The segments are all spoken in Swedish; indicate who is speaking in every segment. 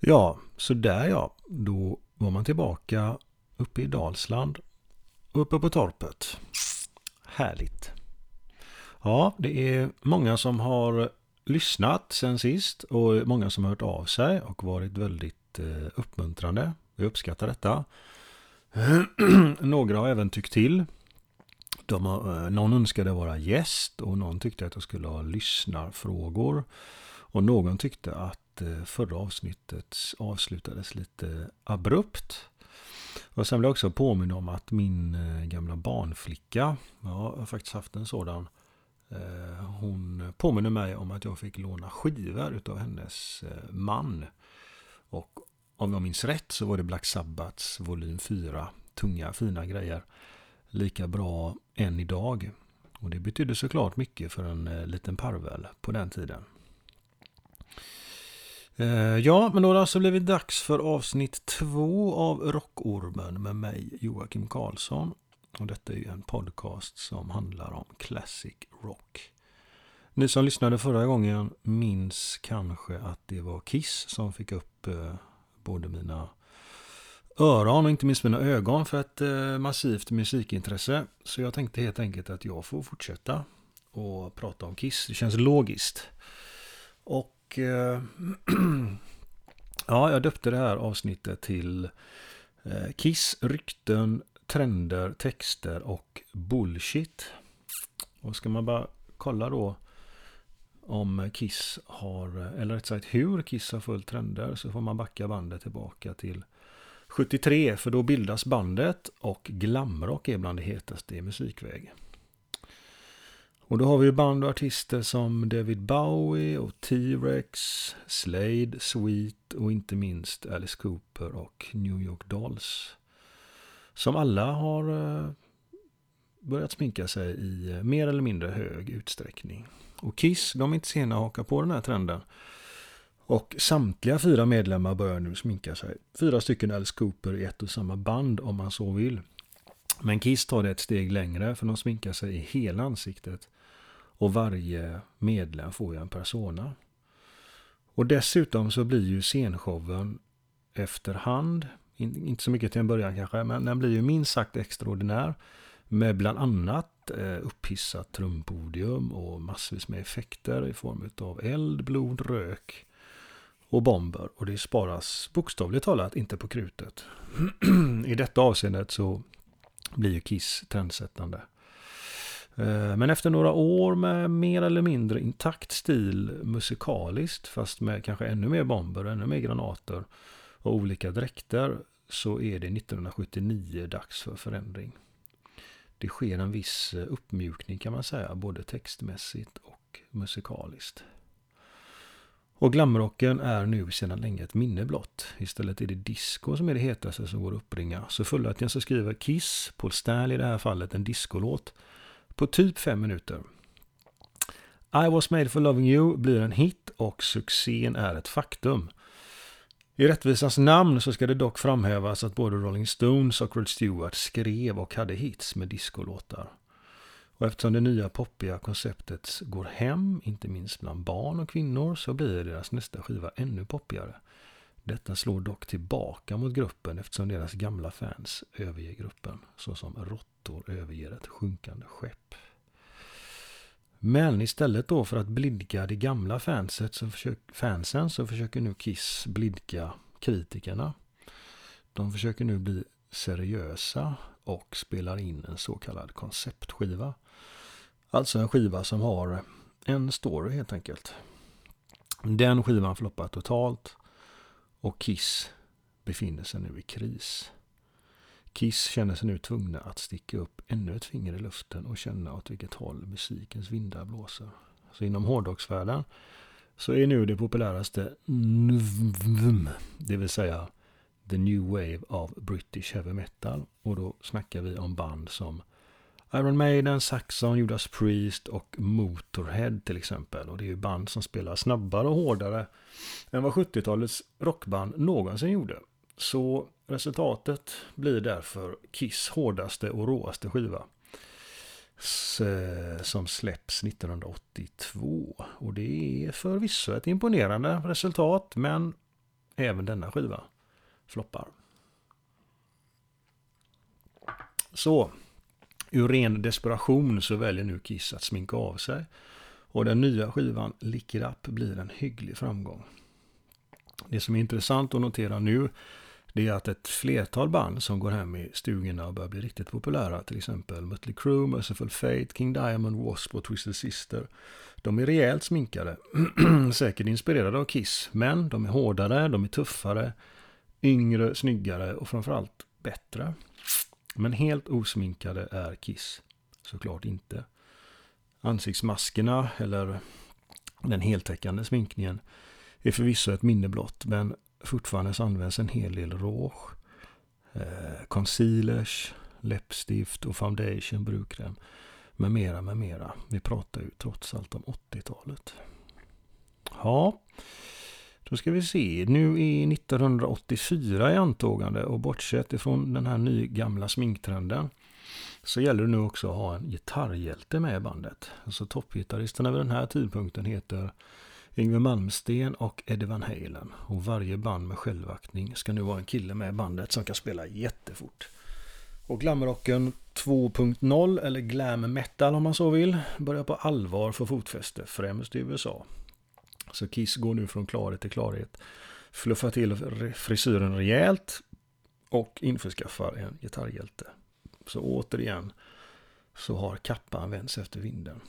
Speaker 1: Ja, så där ja. Då var man tillbaka uppe i Dalsland. Uppe på torpet. Härligt. Ja, det är många som har lyssnat sen sist och många som har hört av sig och varit väldigt eh, uppmuntrande. Jag uppskattar detta. Några har även tyckt till. De har, eh, någon önskade vara gäst och någon tyckte att jag skulle ha lyssnarfrågor. Och någon tyckte att Eh, förra avsnittet avslutades lite abrupt. Och sen vill jag också påminna om att min eh, gamla barnflicka, jag har faktiskt haft en sådan, eh, hon påminner mig om att jag fick låna skivor utav hennes man. Och om jag minns rätt så var det Black Sabbaths volym 4. Tunga, fina grejer. Lika bra än idag. Och det betydde såklart mycket för en liten parvel på den tiden. Eh, ja, men då har det alltså blivit dags för avsnitt två av Rockormen med mig, Joakim Karlsson. Och detta är ju en podcast som handlar om classic rock. Ni som lyssnade förra gången minns kanske att det var Kiss som fick upp eh, både mina öron och inte minst mina ögon för ett eh, massivt musikintresse. Så jag tänkte helt enkelt att jag får fortsätta och prata om Kiss. Det känns logiskt. Och eh, ja, jag döpte det här avsnittet till eh, Kiss, rykten, trender, texter och bullshit. Och ska man bara kolla då om Kiss har, eller rätt sagt hur Kiss har följt trender så får man backa bandet tillbaka till 73 för då bildas bandet och glamrock är bland det hetaste i musikväg. Och då har vi ju band och artister som David Bowie och T-Rex, Slade, Sweet och inte minst Alice Cooper och New York Dolls. Som alla har eh, börjat sminka sig i eh, mer eller mindre hög utsträckning. Och Kiss, de är inte sena att haka på den här trenden. Och samtliga fyra medlemmar börjar nu sminka sig. Fyra stycken Alice Cooper i ett och samma band om man så vill. Men Kiss tar det ett steg längre för de sminkar sig i hela ansiktet. Och varje medlem får ju en persona. Och dessutom så blir ju scenshowen efterhand inte så mycket till en början kanske, men den blir ju minst sagt extraordinär. Med bland annat eh, upphissat trumpodium och massvis med effekter i form av eld, blod, rök och bomber. Och det sparas bokstavligt talat inte på krutet. I detta avseendet så blir ju Kiss trendsättande. Eh, men efter några år med mer eller mindre intakt stil musikaliskt, fast med kanske ännu mer bomber, ännu mer granater, och olika dräkter så är det 1979 dags för förändring. Det sker en viss eh, uppmjukning kan man säga, både textmässigt och musikaliskt. Och glamrocken är nu sedan länge ett minne blott. Istället är det disco som är det hetaste som går att uppringa. Så följaktligen så skriver Kiss, Paul Stanley i det här fallet, en discolåt på typ fem minuter. I was made for loving you blir en hit och succén är ett faktum. I rättvisans namn så ska det dock framhävas att både Rolling Stones och Rod Stewart skrev och hade hits med discolåtar. Och eftersom det nya poppiga konceptet går hem, inte minst bland barn och kvinnor, så blir deras nästa skiva ännu poppigare. Detta slår dock tillbaka mot gruppen eftersom deras gamla fans överger gruppen, så som motor överger ett sjunkande skepp. Men istället då för att blidka det gamla fanset så försök, fansen så försöker nu Kiss blidka kritikerna. De försöker nu bli seriösa och spelar in en så kallad konceptskiva. Alltså en skiva som har en story helt enkelt. Den skivan floppar totalt och Kiss befinner sig nu i kris. Kiss känner sig nu tvungna att sticka upp ännu ett finger i luften och känna åt vilket håll musikens vindar blåser. Så inom hårdrocksvärlden så är nu det populäraste NVM, det vill säga The New Wave of British Heavy Metal. Och då snackar vi om band som Iron Maiden, Saxon, Judas Priest och Motorhead till exempel. Och det är ju band som spelar snabbare och hårdare än vad 70-talets rockband någonsin gjorde. Så resultatet blir därför Kiss hårdaste och råaste skiva. Eh, som släpps 1982. Och det är förvisso ett imponerande resultat men även denna skiva floppar. Så, ur ren desperation så väljer nu Kiss att sminka av sig. Och den nya skivan Lick It Up blir en hygglig framgång. Det som är intressant att notera nu det är att ett flertal band som går hem i stugorna och börjar bli riktigt populära, till exempel Mötley Crüe, Merciful Fate, King Diamond, Wasp och Twisted Sister, de är rejält sminkade. Säkert inspirerade av Kiss, men de är hårdare, de är tuffare, yngre, snyggare och framförallt bättre. Men helt osminkade är Kiss såklart inte. Ansiktsmaskerna eller den heltäckande sminkningen är förvisso ett minne blott, men fortfarande så används en hel del rouge, eh, concealers, läppstift och foundation, brukrem med mera, med mera. Vi pratar ju trots allt om 80-talet. Ja, då ska vi se. Nu är 1984 i antågande och bortsett ifrån den här nygamla sminktrenden så gäller det nu också att ha en gitarrhjälte med i bandet. Alltså toppgitarristerna vid den här tidpunkten heter Yngwie Malmsten och Eddie Van Halen. Och varje band med självaktning ska nu vara en kille med bandet som kan spela jättefort. Och glamrocken 2.0 eller glam metal om man så vill börjar på allvar få fotfäste, främst i USA. Så Kiss går nu från klarhet till klarhet, fluffar till frisyren rejält och införskaffar en gitarrhjälte. Så återigen så har kappan vänts efter vinden.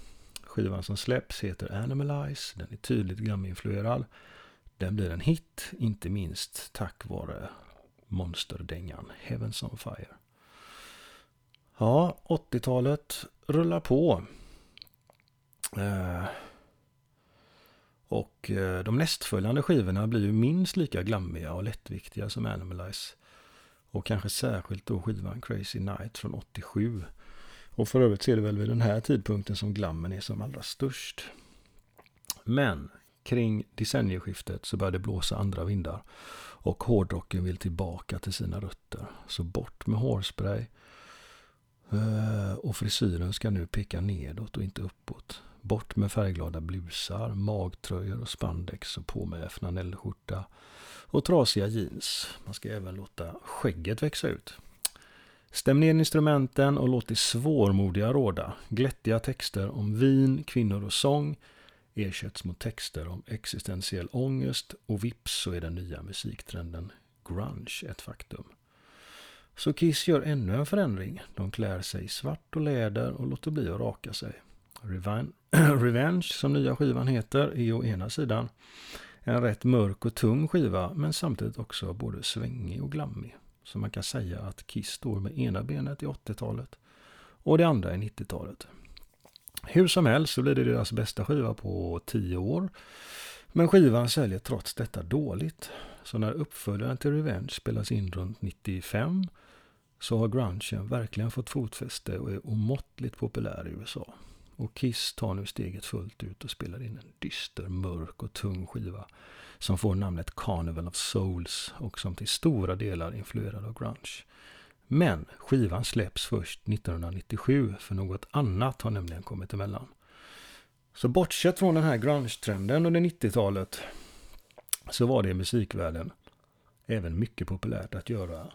Speaker 1: Skivan som släpps heter Animalize, den är tydligt glaminfluerad. Den blir en hit, inte minst tack vare monsterdängan Heavens on Fire. Ja, 80-talet rullar på. Eh, och eh, de nästföljande skivorna blir ju minst lika glammiga och lättviktiga som Animalize. Och kanske särskilt då skivan Crazy Night från 87. Och för övrigt ser det väl vid den här tidpunkten som glammen är som allra störst. Men kring decennieskiftet så börjar det blåsa andra vindar. Och hårdrocken vill tillbaka till sina rötter. Så bort med hårspray, eh, och frisyren ska nu peka nedåt och inte uppåt. Bort med färgglada blusar, magtröjor och spandex och på med flanellskjorta och trasiga jeans. Man ska även låta skägget växa ut. Stäm ner instrumenten och låt det svårmodiga råda. Glättiga texter om vin, kvinnor och sång ersätts mot texter om existentiell ångest och vips så är den nya musiktrenden grunge ett faktum. Så Kiss gör ännu en förändring. De klär sig i svart och läder och låter bli att raka sig. Revenge, som nya skivan heter, är å ena sidan en rätt mörk och tung skiva, men samtidigt också både svängig och glammig. Så man kan säga att Kiss står med ena benet i 80-talet och det andra i 90-talet. Hur som helst så blir det deras bästa skiva på 10 år. Men skivan säljer trots detta dåligt. Så när uppföljaren till Revenge spelas in runt 95 så har grungen verkligen fått fotfäste och är omåttligt populär i USA. Och Kiss tar nu steget fullt ut och spelar in en dyster, mörk och tung skiva som får namnet Carnival of Souls och som till stora delar influerad av grunge. Men skivan släpps först 1997 för något annat har nämligen kommit emellan. Så bortsett från den här grunge-trenden under 90-talet så var det i musikvärlden även mycket populärt att göra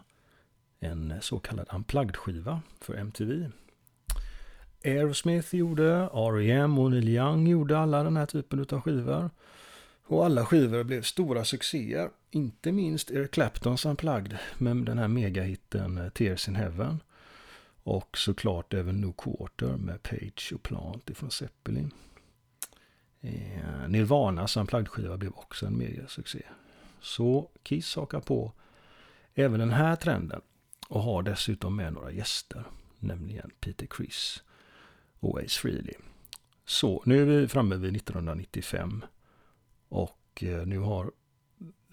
Speaker 1: en så kallad unplugged-skiva för MTV. Aerosmith gjorde, R.E.M. och Neil Young gjorde alla den här typen av skivor. Och alla skivor blev stora succéer. Inte minst Eric Claptons Unplugged med den här megahitten eh, Tears in Heaven. Och såklart även New Quarter med Page och Plant ifrån Zeppelin. Eh, Nirvanas Unplugged-skiva blev också en megasuccé. Så Kiss hakar på även den här trenden och har dessutom med några gäster, nämligen Peter Criss Always freely. Så, nu är vi framme vid 1995 och eh, nu har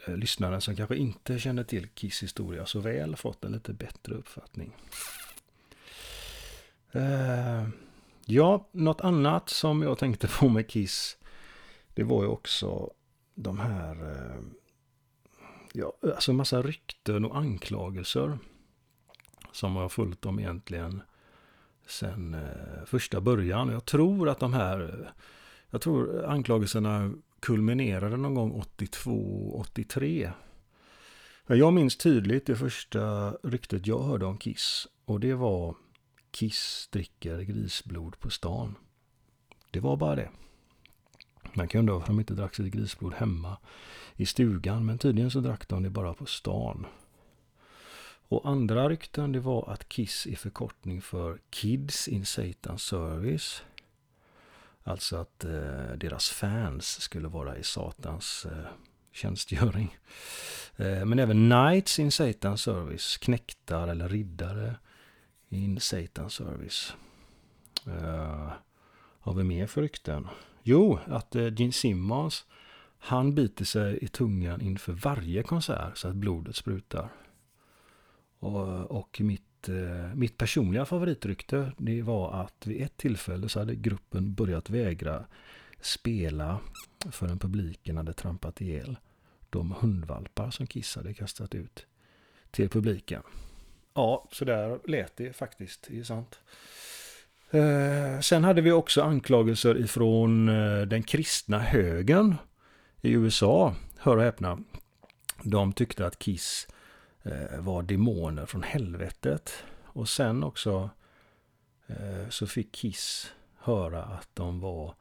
Speaker 1: eh, lyssnaren som kanske inte känner till Kiss historia så väl fått en lite bättre uppfattning. Uh, ja, något annat som jag tänkte på med Kiss det var ju också de här uh, ja, alltså massa rykten och anklagelser som har följt dem egentligen sen eh, första början. Jag tror att de här, jag tror anklagelserna kulminerade någon gång 82-83. Jag minns tydligt det första ryktet jag hörde om Kiss. Och det var Kiss dricker grisblod på stan. Det var bara det. Man kan undra varför de inte drack sitt grisblod hemma i stugan. Men tydligen så drack de det bara på stan. Och andra rykten det var att KISS är förkortning för Kids in Satan Service. Alltså att eh, deras fans skulle vara i Satans eh, tjänstgöring. Eh, men även Knights in Satan Service, knäktar eller riddare in Satan Service. Eh, har vi mer för rykten? Jo, att eh, Gene Simmons han biter sig i tungan inför varje konsert så att blodet sprutar. Och, och mitt, eh, mitt personliga favoritrykte det var att vid ett tillfälle så hade gruppen börjat vägra spela förrän publiken hade trampat ihjäl de hundvalpar som Kiss hade kastat ut till publiken. Ja, så där lät det faktiskt, det är sant. Eh, sen hade vi också anklagelser ifrån eh, den kristna högern i USA. Hör och häpna. De tyckte att Kiss Eh, var demoner från helvetet. Och sen också eh, så fick Kiss höra att de var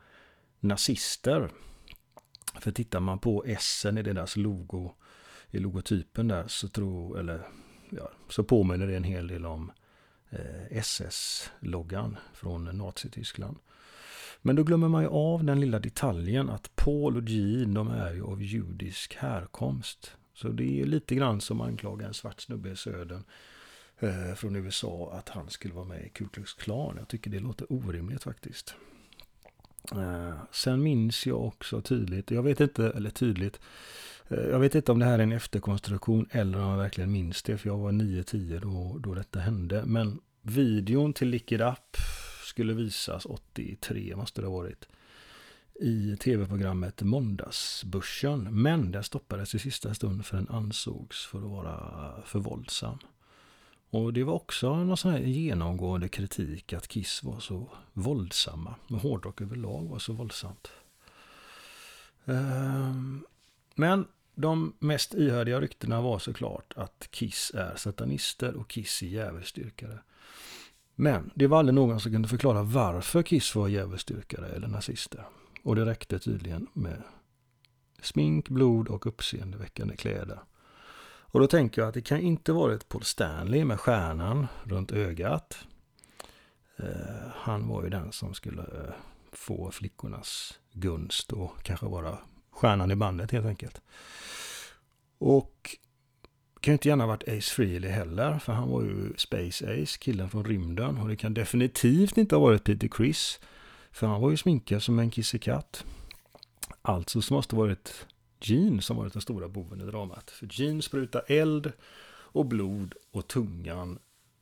Speaker 1: nazister. För tittar man på S i deras logo, i logotypen där, så tror, eller ja, så påminner det en hel del om eh, SS-loggan från Nazityskland. Men då glömmer man ju av den lilla detaljen att Paul och Jean, de är ju av judisk härkomst. Så det är lite grann som anklagar en svart snubbe i södern eh, från USA att han skulle vara med i Ku Klux Klan. Jag tycker det låter orimligt faktiskt. Eh, sen minns jag också tydligt, jag vet inte, eller tydligt, eh, jag vet inte om det här är en efterkonstruktion eller om jag verkligen minns det, för jag var 9-10 då, då detta hände. Men videon till Lick It Up skulle visas 83, måste det ha varit, i tv-programmet Måndagsbörsen. Men den stoppades i sista stund för den ansågs för att vara för våldsam. Och det var också någon sån här genomgående kritik att Kiss var så våldsamma. Och hårdrock överlag var så våldsamt. Ehm, men de mest ihärdiga ryktena var såklart att Kiss är satanister och Kiss är djävulsdyrkare. Men det var aldrig någon som kunde förklara varför Kiss var djävulsdyrkare eller nazister. Och det räckte tydligen med smink, blod och uppseendeväckande kläder. Och då tänker jag att det kan inte varit Paul Stanley med stjärnan runt ögat. Eh, han var ju den som skulle eh, få flickornas gunst och kanske vara stjärnan i bandet helt enkelt. Och kan ju inte gärna ha varit Ace Frehley heller, för han var ju Space Ace, killen från rymden. Och det kan definitivt inte ha varit Peter Criss för han var ju sminkad som en kissekatt. Alltså så måste det varit Gene som varit den stora boven i dramat. För Gene sprutar eld och blod och tungan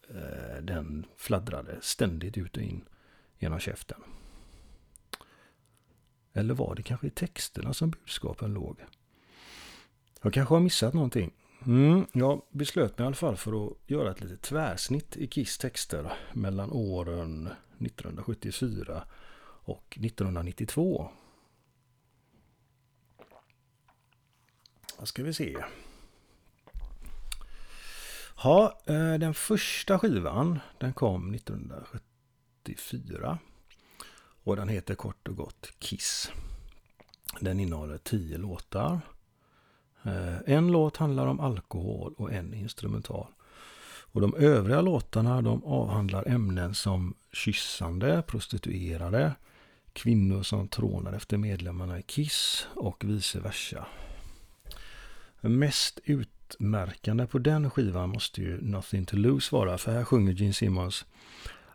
Speaker 1: eh, den fladdrade ständigt ut och in genom käften. Eller var det kanske i texterna som budskapen låg? Jag kanske har missat någonting. Mm, jag beslöt mig i alla fall för att göra ett litet tvärsnitt i Kiss texter mellan åren 1974 och 1992. Vad ska vi se. Ja, eh, den första skivan den kom 1974. Och den heter kort och gott Kiss. Den innehåller tio låtar. Eh, en låt handlar om alkohol och en instrumental. Och de övriga låtarna de avhandlar ämnen som kyssande, prostituerade, kvinnor som trånar efter medlemmarna i Kiss och vice versa. Mest utmärkande på den skivan måste ju Nothing to lose vara, för här sjunger Gene Simmons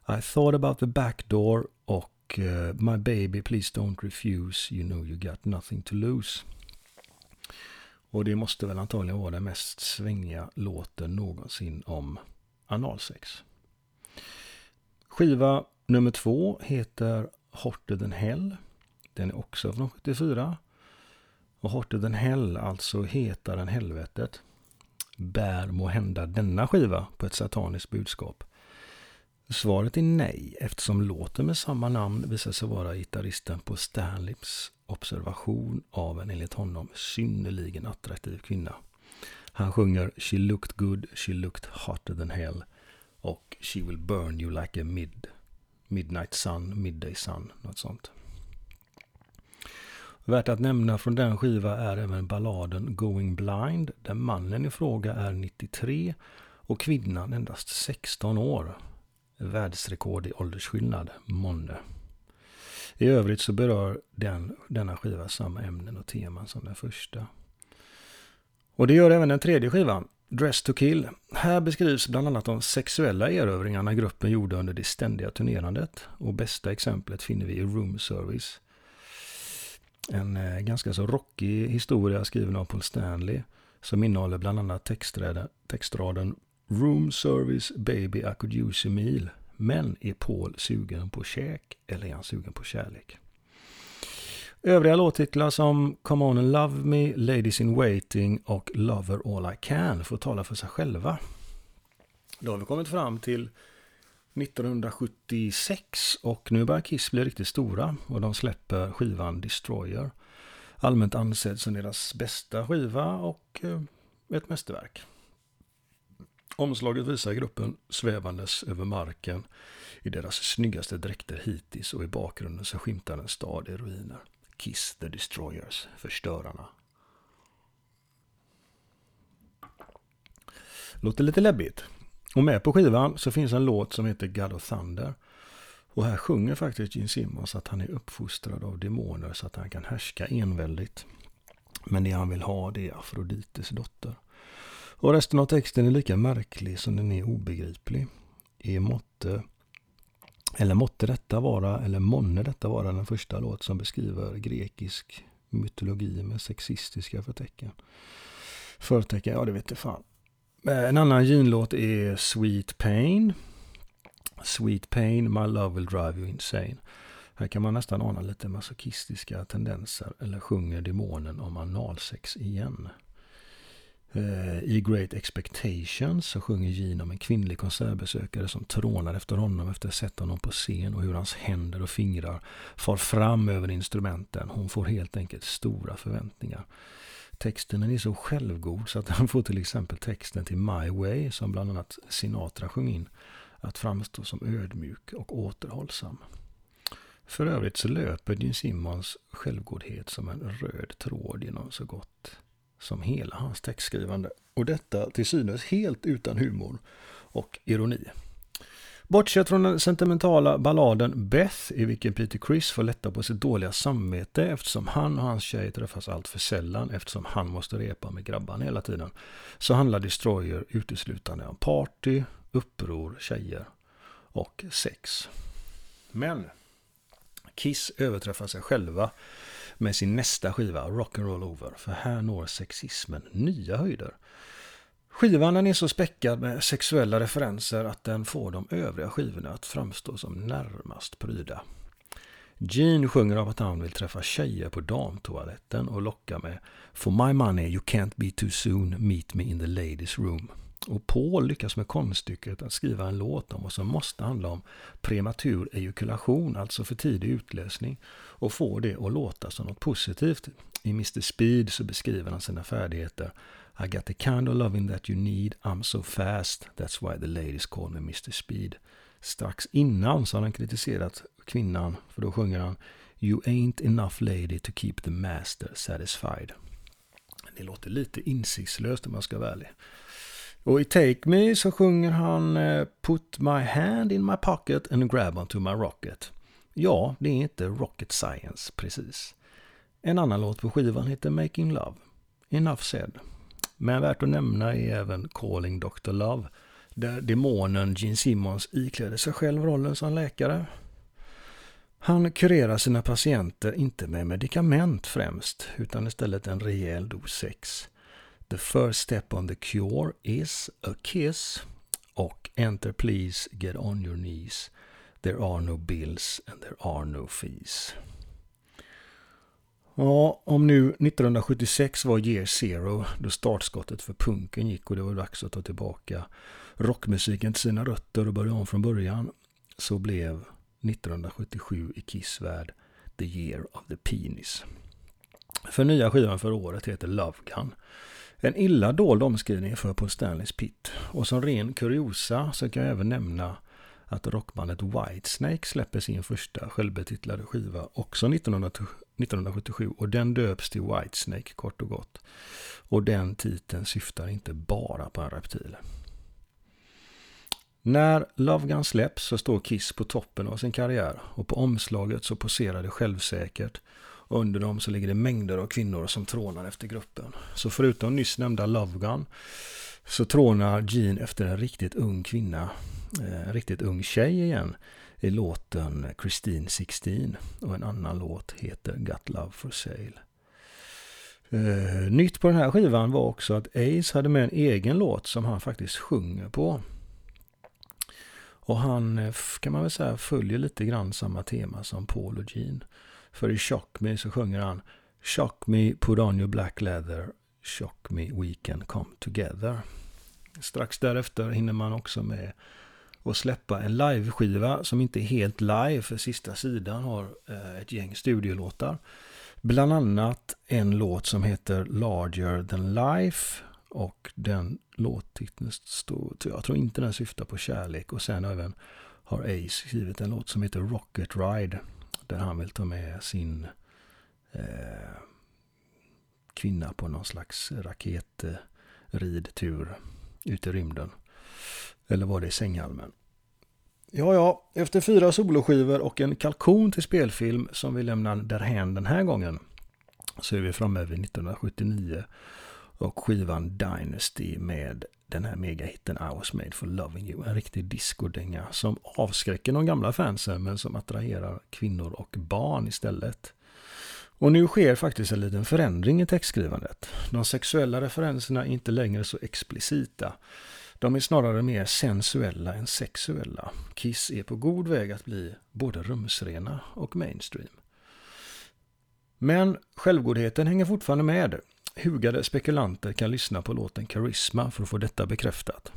Speaker 1: I thought about the back door och uh, My baby please don't refuse, you know you got nothing to lose. Och det måste väl antagligen vara den mest svängiga låten någonsin om analsex. Skiva nummer två heter Hotter than Hell. Den är också från 74. Och Hotter than Hell, alltså hetare än helvetet, bär må hända denna skiva på ett sataniskt budskap. Svaret är nej, eftersom låten med samma namn visar sig vara gitarristen på Stanleys observation av en enligt honom synnerligen attraktiv kvinna. Han sjunger She looked good, she looked hotter than hell och She will burn you like a mid, midnight sun, midday sun, något sånt. Värt att nämna från den skiva är även balladen Going Blind där mannen i fråga är 93 och kvinnan endast 16 år. Världsrekord i åldersskillnad, månne. I övrigt så berör den, denna skiva samma ämnen och teman som den första. Och det gör även den tredje skivan, Dress to Kill. Här beskrivs bland annat de sexuella erövringarna gruppen gjorde under det ständiga turnerandet. Och bästa exemplet finner vi i Room Service. En eh, ganska så rockig historia skriven av Paul Stanley som innehåller bland annat textraden Room Service Baby I could use a meal. Men är Paul sugen på käk eller är han sugen på kärlek? Övriga låttitlar som Come On and Love Me, Ladies in Waiting och Lover All I Can får tala för sig själva. Då har vi kommit fram till 1976 och nu börjar Kiss bli riktigt stora och de släpper skivan Destroyer. Allmänt ansedd som deras bästa skiva och eh, ett mästerverk. Omslaget visar gruppen svävandes över marken i deras snyggaste dräkter hittills och i bakgrunden så skymtar en stad i ruiner. Kiss the Destroyers, förstörarna. Låter lite läbbigt. Och med på skivan så finns en låt som heter God of Thunder. Och här sjunger faktiskt Gene Simmons att han är uppfostrad av demoner så att han kan härska enväldigt. Men det han vill ha det är Afrodites dotter. Och resten av texten är lika märklig som den är obegriplig. Är måtte, eller måtte detta vara, eller månne detta vara den första låt som beskriver grekisk mytologi med sexistiska förtecken. Förtecken, ja det vet jag fan. Eh, en annan Gene-låt är Sweet Pain. Sweet Pain, My Love Will Drive You Insane. Här kan man nästan ana lite masochistiska tendenser eller sjunger demonen om analsex igen. Eh, I Great Expectations så sjunger Gene om en kvinnlig konsertbesökare som trånar efter honom efter att ha sett honom på scen och hur hans händer och fingrar far fram över instrumenten. Hon får helt enkelt stora förväntningar. Texten är så självgod så att han får till exempel texten till My Way som bland annat Sinatra sjöng in att framstå som ödmjuk och återhållsam. För övrigt så löper Gene Simmons självgodhet som en röd tråd genom så gott som hela hans textskrivande. Och detta till synes helt utan humor och ironi. Bortsett från den sentimentala balladen Beth i vilken Peter Chris får lätta på sitt dåliga samvete eftersom han och hans tjej träffas allt för sällan eftersom han måste repa med grabbarna hela tiden. Så handlar Destroyer uteslutande om party, uppror, tjejer och sex. Men Kiss överträffar sig själva med sin nästa skiva Rock'n'Roll Over. För här når sexismen nya höjder. Skivan är så späckad med sexuella referenser att den får de övriga skivorna att framstå som närmast pryda. Gene sjunger av att han vill träffa tjejer på damtoaletten och locka med For my money you can't be too soon, meet me in the ladies room. Och Paul lyckas med konststycket att skriva en låt om vad som måste handla om prematur ejakulation, alltså för tidig utlösning, och får det att låta som något positivt. I Mr Speed så beskriver han sina färdigheter. I got the kind of loving that you need, I'm so fast, that's why the ladies call me Mr Speed. Strax innan så har han kritiserat kvinnan, för då sjunger han You ain't enough lady to keep the master satisfied. Det låter lite insiktslöst om man ska vara ärlig. Och i Take Me så sjunger han eh, Put my hand in my pocket and grab onto my rocket. Ja, det är inte rocket science precis. En annan låt på skivan heter Making Love. Enough said. Men värt att nämna är även Calling Dr. Love. Där demonen Gene Simmons ikläder sig själv rollen som läkare. Han kurerar sina patienter inte med medikament främst, utan istället en rejäl dos sex. The first step on the cure is a kiss. Och Enter please, get on your knees. There are no bills and there are no fees. Ja, om nu 1976 var year zero, då startskottet för punken gick och det var dags att ta tillbaka rockmusiken till sina rötter och börja om från början, så blev 1977 i Kiss värld the year of the penis. För nya skivan för året heter Love Gun. En illa dold omskrivning för Paul Stanleys Pit. Och som ren kuriosa så kan jag även nämna att rockbandet Whitesnake släpper sin första självbetitlade skiva också 1977 och den döps till Whitesnake kort och gott. Och den titeln syftar inte bara på en reptil. När Love Gun släpps så står Kiss på toppen av sin karriär och på omslaget så poserar det självsäkert och under dem så ligger det mängder av kvinnor som trånar efter gruppen. Så förutom nyss nämnda Love Gun så trånar Gene efter en riktigt ung kvinna, en riktigt ung tjej igen i låten Christine 16 och en annan låt heter Got Love for Sale. Uh, nytt på den här skivan var också att Ace hade med en egen låt som han faktiskt sjunger på. Och han eh, kan man väl säga följer lite grann samma tema som Paul och Gene. För i Shock Me så sjunger han Shock me, put on your black leather, shock me, we can come together. Strax därefter hinner man också med att släppa en liveskiva som inte är helt live, för sista sidan har eh, ett gäng studiolåtar. Bland annat en låt som heter Larger than life och den låttiteln står, jag tror inte den syftar på kärlek och sen även har Ace skrivit en låt som heter Rocket Ride där han vill ta med sin eh, kvinna på någon slags raketridtur ut i rymden. Eller var det i Sänghalmen? Ja, ja, efter fyra soloskivor och en kalkon till spelfilm som vi lämnar därhän den här gången så är vi framme vid 1979 och skivan Dynasty med den här megahitten I was made for loving you. En riktig discodänga som avskräcker de gamla fansen men som attraherar kvinnor och barn istället. Och nu sker faktiskt en liten förändring i textskrivandet. De sexuella referenserna är inte längre så explicita. De är snarare mer sensuella än sexuella. Kiss är på god väg att bli både rumsrena och mainstream. Men självgodheten hänger fortfarande med. Hugade spekulanter kan lyssna på låten Charisma för att få detta bekräftat.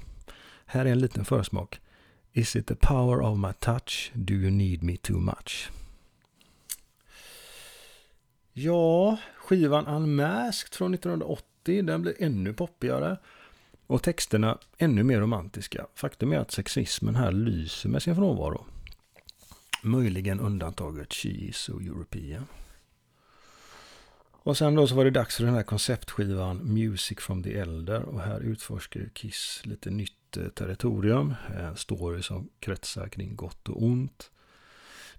Speaker 1: Här är en liten försmak. Is it the power of my touch? Do you need me too much? Ja, skivan Unmasked från 1980, den blir ännu poppigare. Och texterna ännu mer romantiska. Faktum är att sexismen här lyser med sin frånvaro. Möjligen undantaget She is so European. Och sen då så var det dags för den här konceptskivan Music from the Elder. Och här utforskar Kiss lite nytt eh, territorium. En story som kretsar kring gott och ont.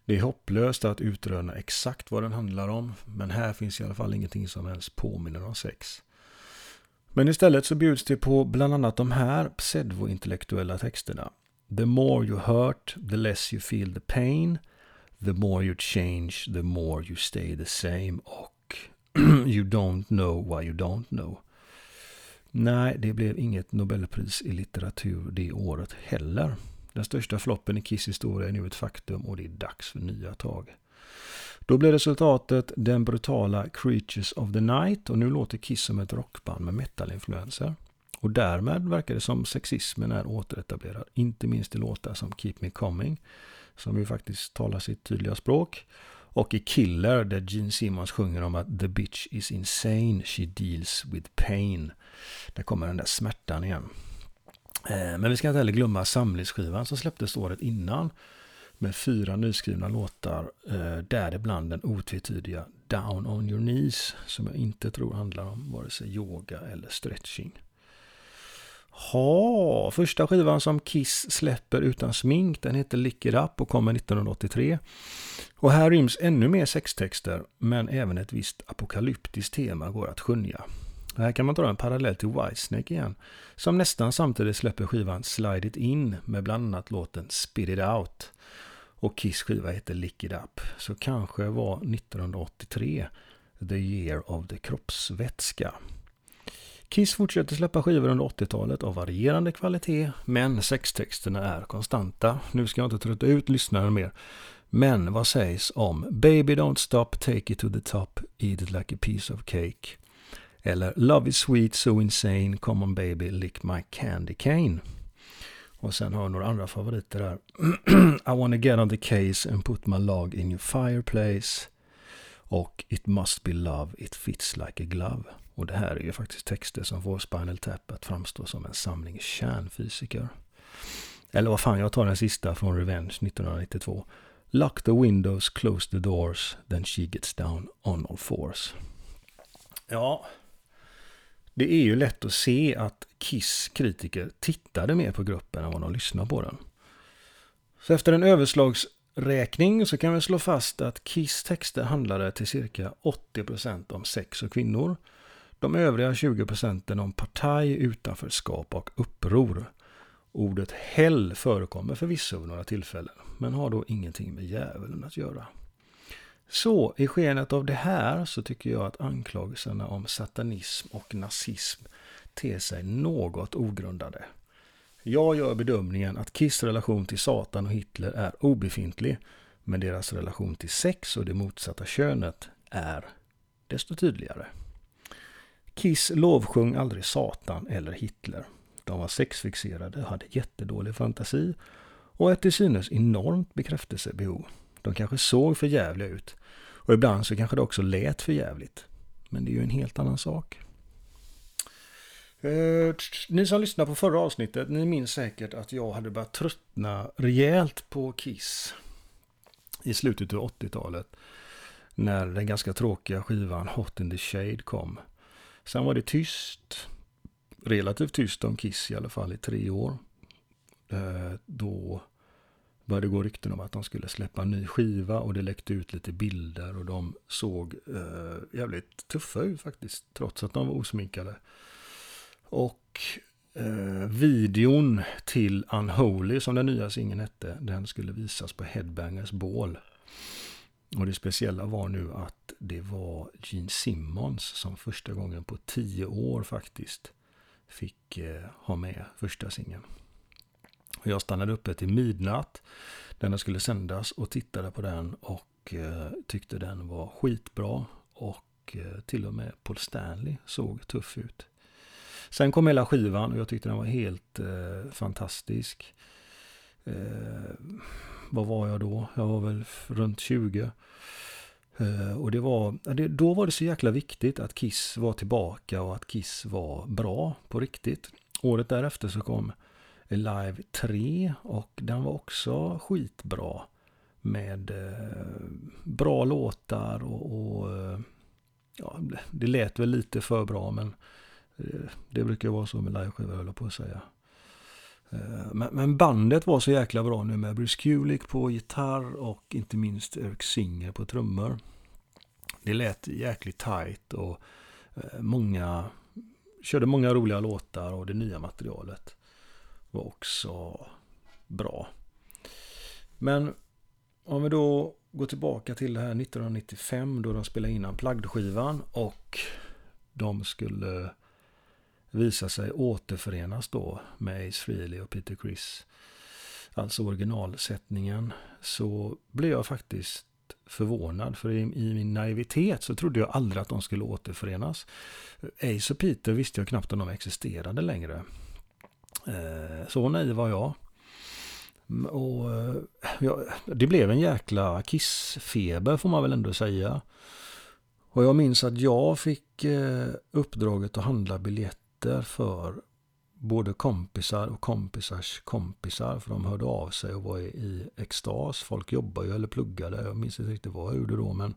Speaker 1: Det är hopplöst att utröna exakt vad den handlar om. Men här finns i alla fall ingenting som ens påminner om sex. Men istället så bjuds det på bland annat de här pseudointellektuella texterna. The more you hurt, the less you feel the pain. The more you change, the more you stay the same. Och You don't know why you don't know. Nej, det blev inget Nobelpris i litteratur det året heller. Den största floppen i Kiss historia är nu ett faktum och det är dags för nya tag. Då blev resultatet den brutala Creatures of the Night och nu låter Kiss som ett rockband med metalinfluenser. Och därmed verkar det som sexismen är återetablerad, inte minst i låtar som Keep Me Coming, som ju faktiskt talar sitt tydliga språk. Och i Killer där Gene Simmons sjunger om att the bitch is insane, she deals with pain. Där kommer den där smärtan igen. Eh, men vi ska inte heller glömma samlingsskivan som släpptes året innan. Med fyra nyskrivna låtar, eh, däribland den otvetydiga Down on your knees. Som jag inte tror handlar om vare sig yoga eller stretching. Ha, första skivan som Kiss släpper utan smink, den heter Lick It Up och kommer 1983. Och här ryms ännu mer sextexter, men även ett visst apokalyptiskt tema går att skönja. Här kan man dra en parallell till Whitesnake igen, som nästan samtidigt släpper skivan Slide It In med bland annat låten Spit It Out. Och Kiss skiva heter Lick It Up, så kanske var 1983 The Year of the Kroppsvätska. Kiss fortsätter släppa skivor under 80-talet av varierande kvalitet, men sextexterna är konstanta. Nu ska jag inte trötta ut lyssnaren mer. Men vad sägs om Baby Don't Stop, Take It To The Top, Eat It Like A Piece Of Cake? Eller Love Is Sweet, So Insane, Come On Baby, Lick My Candy Cane. Och sen har jag några andra favoriter där. I wanna get on the case and put my log in your fireplace. Och It must be love, it fits like a glove. Och det här är ju faktiskt texter som får Spinal Tap att framstå som en samling kärnfysiker. Eller vad fan, jag tar den sista från Revenge 1992. Lock the windows, close the doors, then she gets down on all fours. Ja, det är ju lätt att se att Kiss kritiker tittade mer på gruppen än vad de lyssnade på den. Så efter en överslagsräkning så kan vi slå fast att Kiss texter handlade till cirka 80% om sex och kvinnor. De övriga 20 procenten om partaj, utanförskap och uppror. Ordet ”hell” förekommer förvisso vid några tillfällen, men har då ingenting med djävulen att göra. Så i skenet av det här så tycker jag att anklagelserna om satanism och nazism ter sig något ogrundade. Jag gör bedömningen att Kiss relation till Satan och Hitler är obefintlig, men deras relation till sex och det motsatta könet är desto tydligare. Kiss lovsjung aldrig Satan eller Hitler. De var sexfixerade, hade jättedålig fantasi och ett till synes enormt bekräftelsebehov. De kanske såg för jävliga ut och ibland så kanske det också lät för jävligt. Men det är ju en helt annan sak. Eh, ni som lyssnade på förra avsnittet, ni minns säkert att jag hade börjat tröttna rejält på Kiss i slutet av 80-talet. När den ganska tråkiga skivan Hot in the Shade kom. Sen var det tyst, relativt tyst om Kiss i alla fall i tre år. Eh, då började gå rykten om att de skulle släppa en ny skiva och det läckte ut lite bilder och de såg eh, jävligt tuffa ut faktiskt, trots att de var osminkade. Och eh, videon till Unholy, som den nya singeln hette, den skulle visas på Headbangers Ball. Och det speciella var nu att det var Gene Simmons som första gången på tio år faktiskt fick eh, ha med första singeln. Jag stannade uppe till midnatt när den skulle sändas och tittade på den och eh, tyckte den var skitbra. Och eh, till och med Paul Stanley såg tuff ut. Sen kom hela skivan och jag tyckte den var helt eh, fantastisk. Eh, vad var jag då? Jag var väl runt 20. Eh, och det var, då var det så jäkla viktigt att Kiss var tillbaka och att Kiss var bra på riktigt. Året därefter så kom Live 3 och den var också skitbra. Med eh, bra låtar och, och eh, ja, det lät väl lite för bra men det brukar vara så med liveskivor höll på att säga. Eh, men, men, bandet var så jäkla bra nu med Bruce Kulick på gitarr och inte minst Eric Singer på trummor. Det lät jäkligt tight och eh, många körde många roliga låtar och det nya materialet var också bra. Men om vi då går tillbaka till det här 1995 då de spelade in Unplugged-skivan och de skulle visa sig återförenas då med Ace Frehley och Peter Criss. Alltså originalsättningen. Så blev jag faktiskt förvånad. För i, i, min naivitet så trodde jag aldrig att de skulle återförenas. Ace och Peter visste jag knappt om de existerade längre. Eh, så naiv var jag. Mm, och eh, ja, det blev en jäkla kissfeber får man väl ändå säga. Och jag minns att jag fick eh, uppdraget att handla biljetter för både kompisar och kompisars kompisar. För de hörde av sig och var i extas. Folk jobbar ju eller pluggade. Jag minns inte riktigt vad jag gjorde då. Men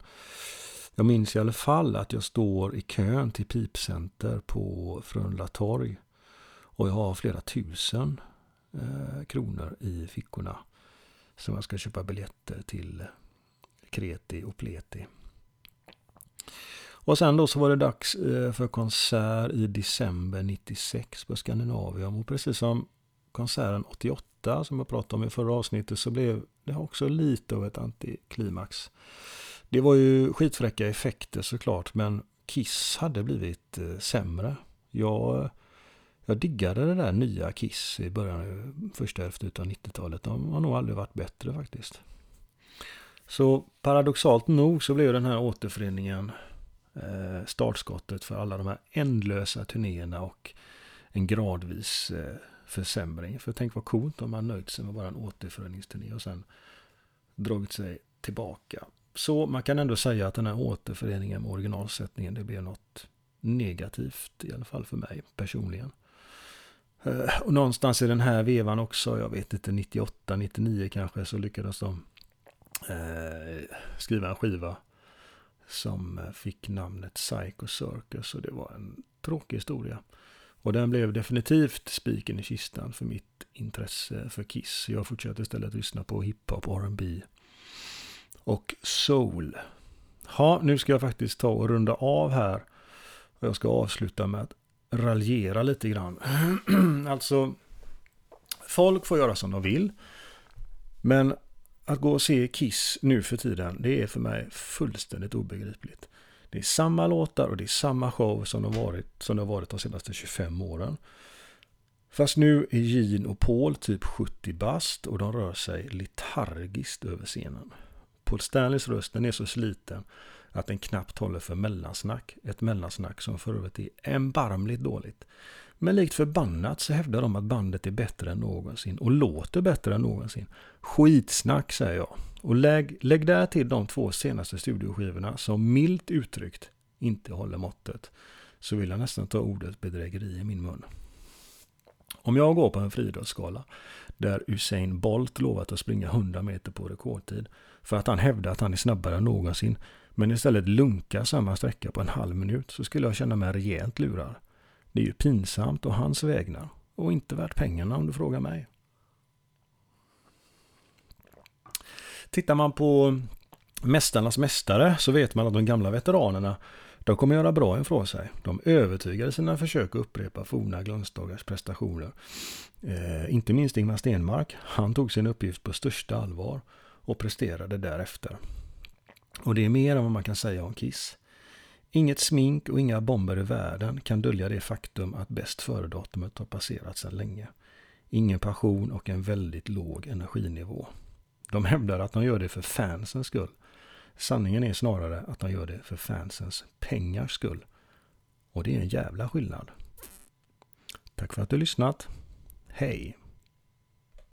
Speaker 1: jag minns i alla fall att jag står i kön till Pipcenter på Frölunda torg. Och jag har flera tusen eh, kronor i fickorna. Som jag ska köpa biljetter till Kreti och Pleti. Och sen då så var det dags eh, för konsert i december 96 på Skandinavium. Och precis som konserten 88 som jag pratade om i förra avsnittet så blev det också lite av ett antiklimax. Det var ju skitfräcka effekter såklart men Kiss hade blivit eh, sämre. Jag jag diggade det där nya Kiss i början, eh, första hälften av 90-talet. De har nog aldrig varit bättre faktiskt. Så paradoxalt nog så blev den här återföreningen Eh, startskottet för alla de här ändlösa turnéerna och en gradvis eh, försämring. För tänk vad coolt om man nöjt sig med bara en återföreningsturné och sen dragit sig tillbaka. Så man kan ändå säga att den här återföreningen med originalsättningen, det blev något negativt, i alla fall för mig personligen. Eh, och någonstans i den här vevan också, jag vet inte, 98, 99 kanske, så lyckades de eh, skriva en skiva som eh, fick namnet Psycho Circus och det var en tråkig historia. Och den blev definitivt spiken i kistan för mitt intresse för Kiss. Jag fortsatte istället att lyssna på hiphop, R&B och soul. Ja, nu ska jag faktiskt ta och runda av här. Och jag ska avsluta med att raljera lite grann. alltså, folk får göra som de vill. Men att gå och se Kiss nu för tiden, det är för mig fullständigt obegripligt. Det är samma låtar och det är samma show som det varit, som det har varit de senaste 25 åren. Fast nu är Gene och Paul typ 70 bast och de rör sig letargiskt över scenen. Paul Stanleys röst den är så sliten att den knappt håller för mellansnack. Ett mellansnack som för övrigt är erbarmligt dåligt. Men likt förbannat så hävdar de att bandet är bättre än någonsin och låter bättre än någonsin. Skitsnack säger jag. Och lägg, lägg där till de två senaste studioskivorna som milt uttryckt inte håller måttet. Så vill jag nästan ta ordet bedrägeri i min mun. Om jag går på en friidrottsskala där Usain Bolt lovat att springa 100 meter på rekordtid för att han hävdar att han är snabbare än någonsin men istället lunkar samma sträcka på en halv minut så skulle jag känna mig rejält lurad. Det är ju pinsamt och hans vägnar och inte värt pengarna om du frågar mig. Tittar man på Mästarnas mästare så vet man att de gamla veteranerna de kommer göra bra ifrån sig. De övertygade sina försök att upprepa forna glansdagars prestationer. Eh, inte minst Ingmar Stenmark. Han tog sin uppgift på största allvar och presterade därefter. Och det är mer än vad man kan säga om Kiss. Inget smink och inga bomber i världen kan dölja det faktum att bäst före-datumet har passerat sedan länge. Ingen passion och en väldigt låg energinivå. De hävdar att de gör det för fansens skull. Sanningen är snarare att de gör det för fansens pengars skull. Och det är en jävla skillnad. Tack för att du lyssnat. Hej!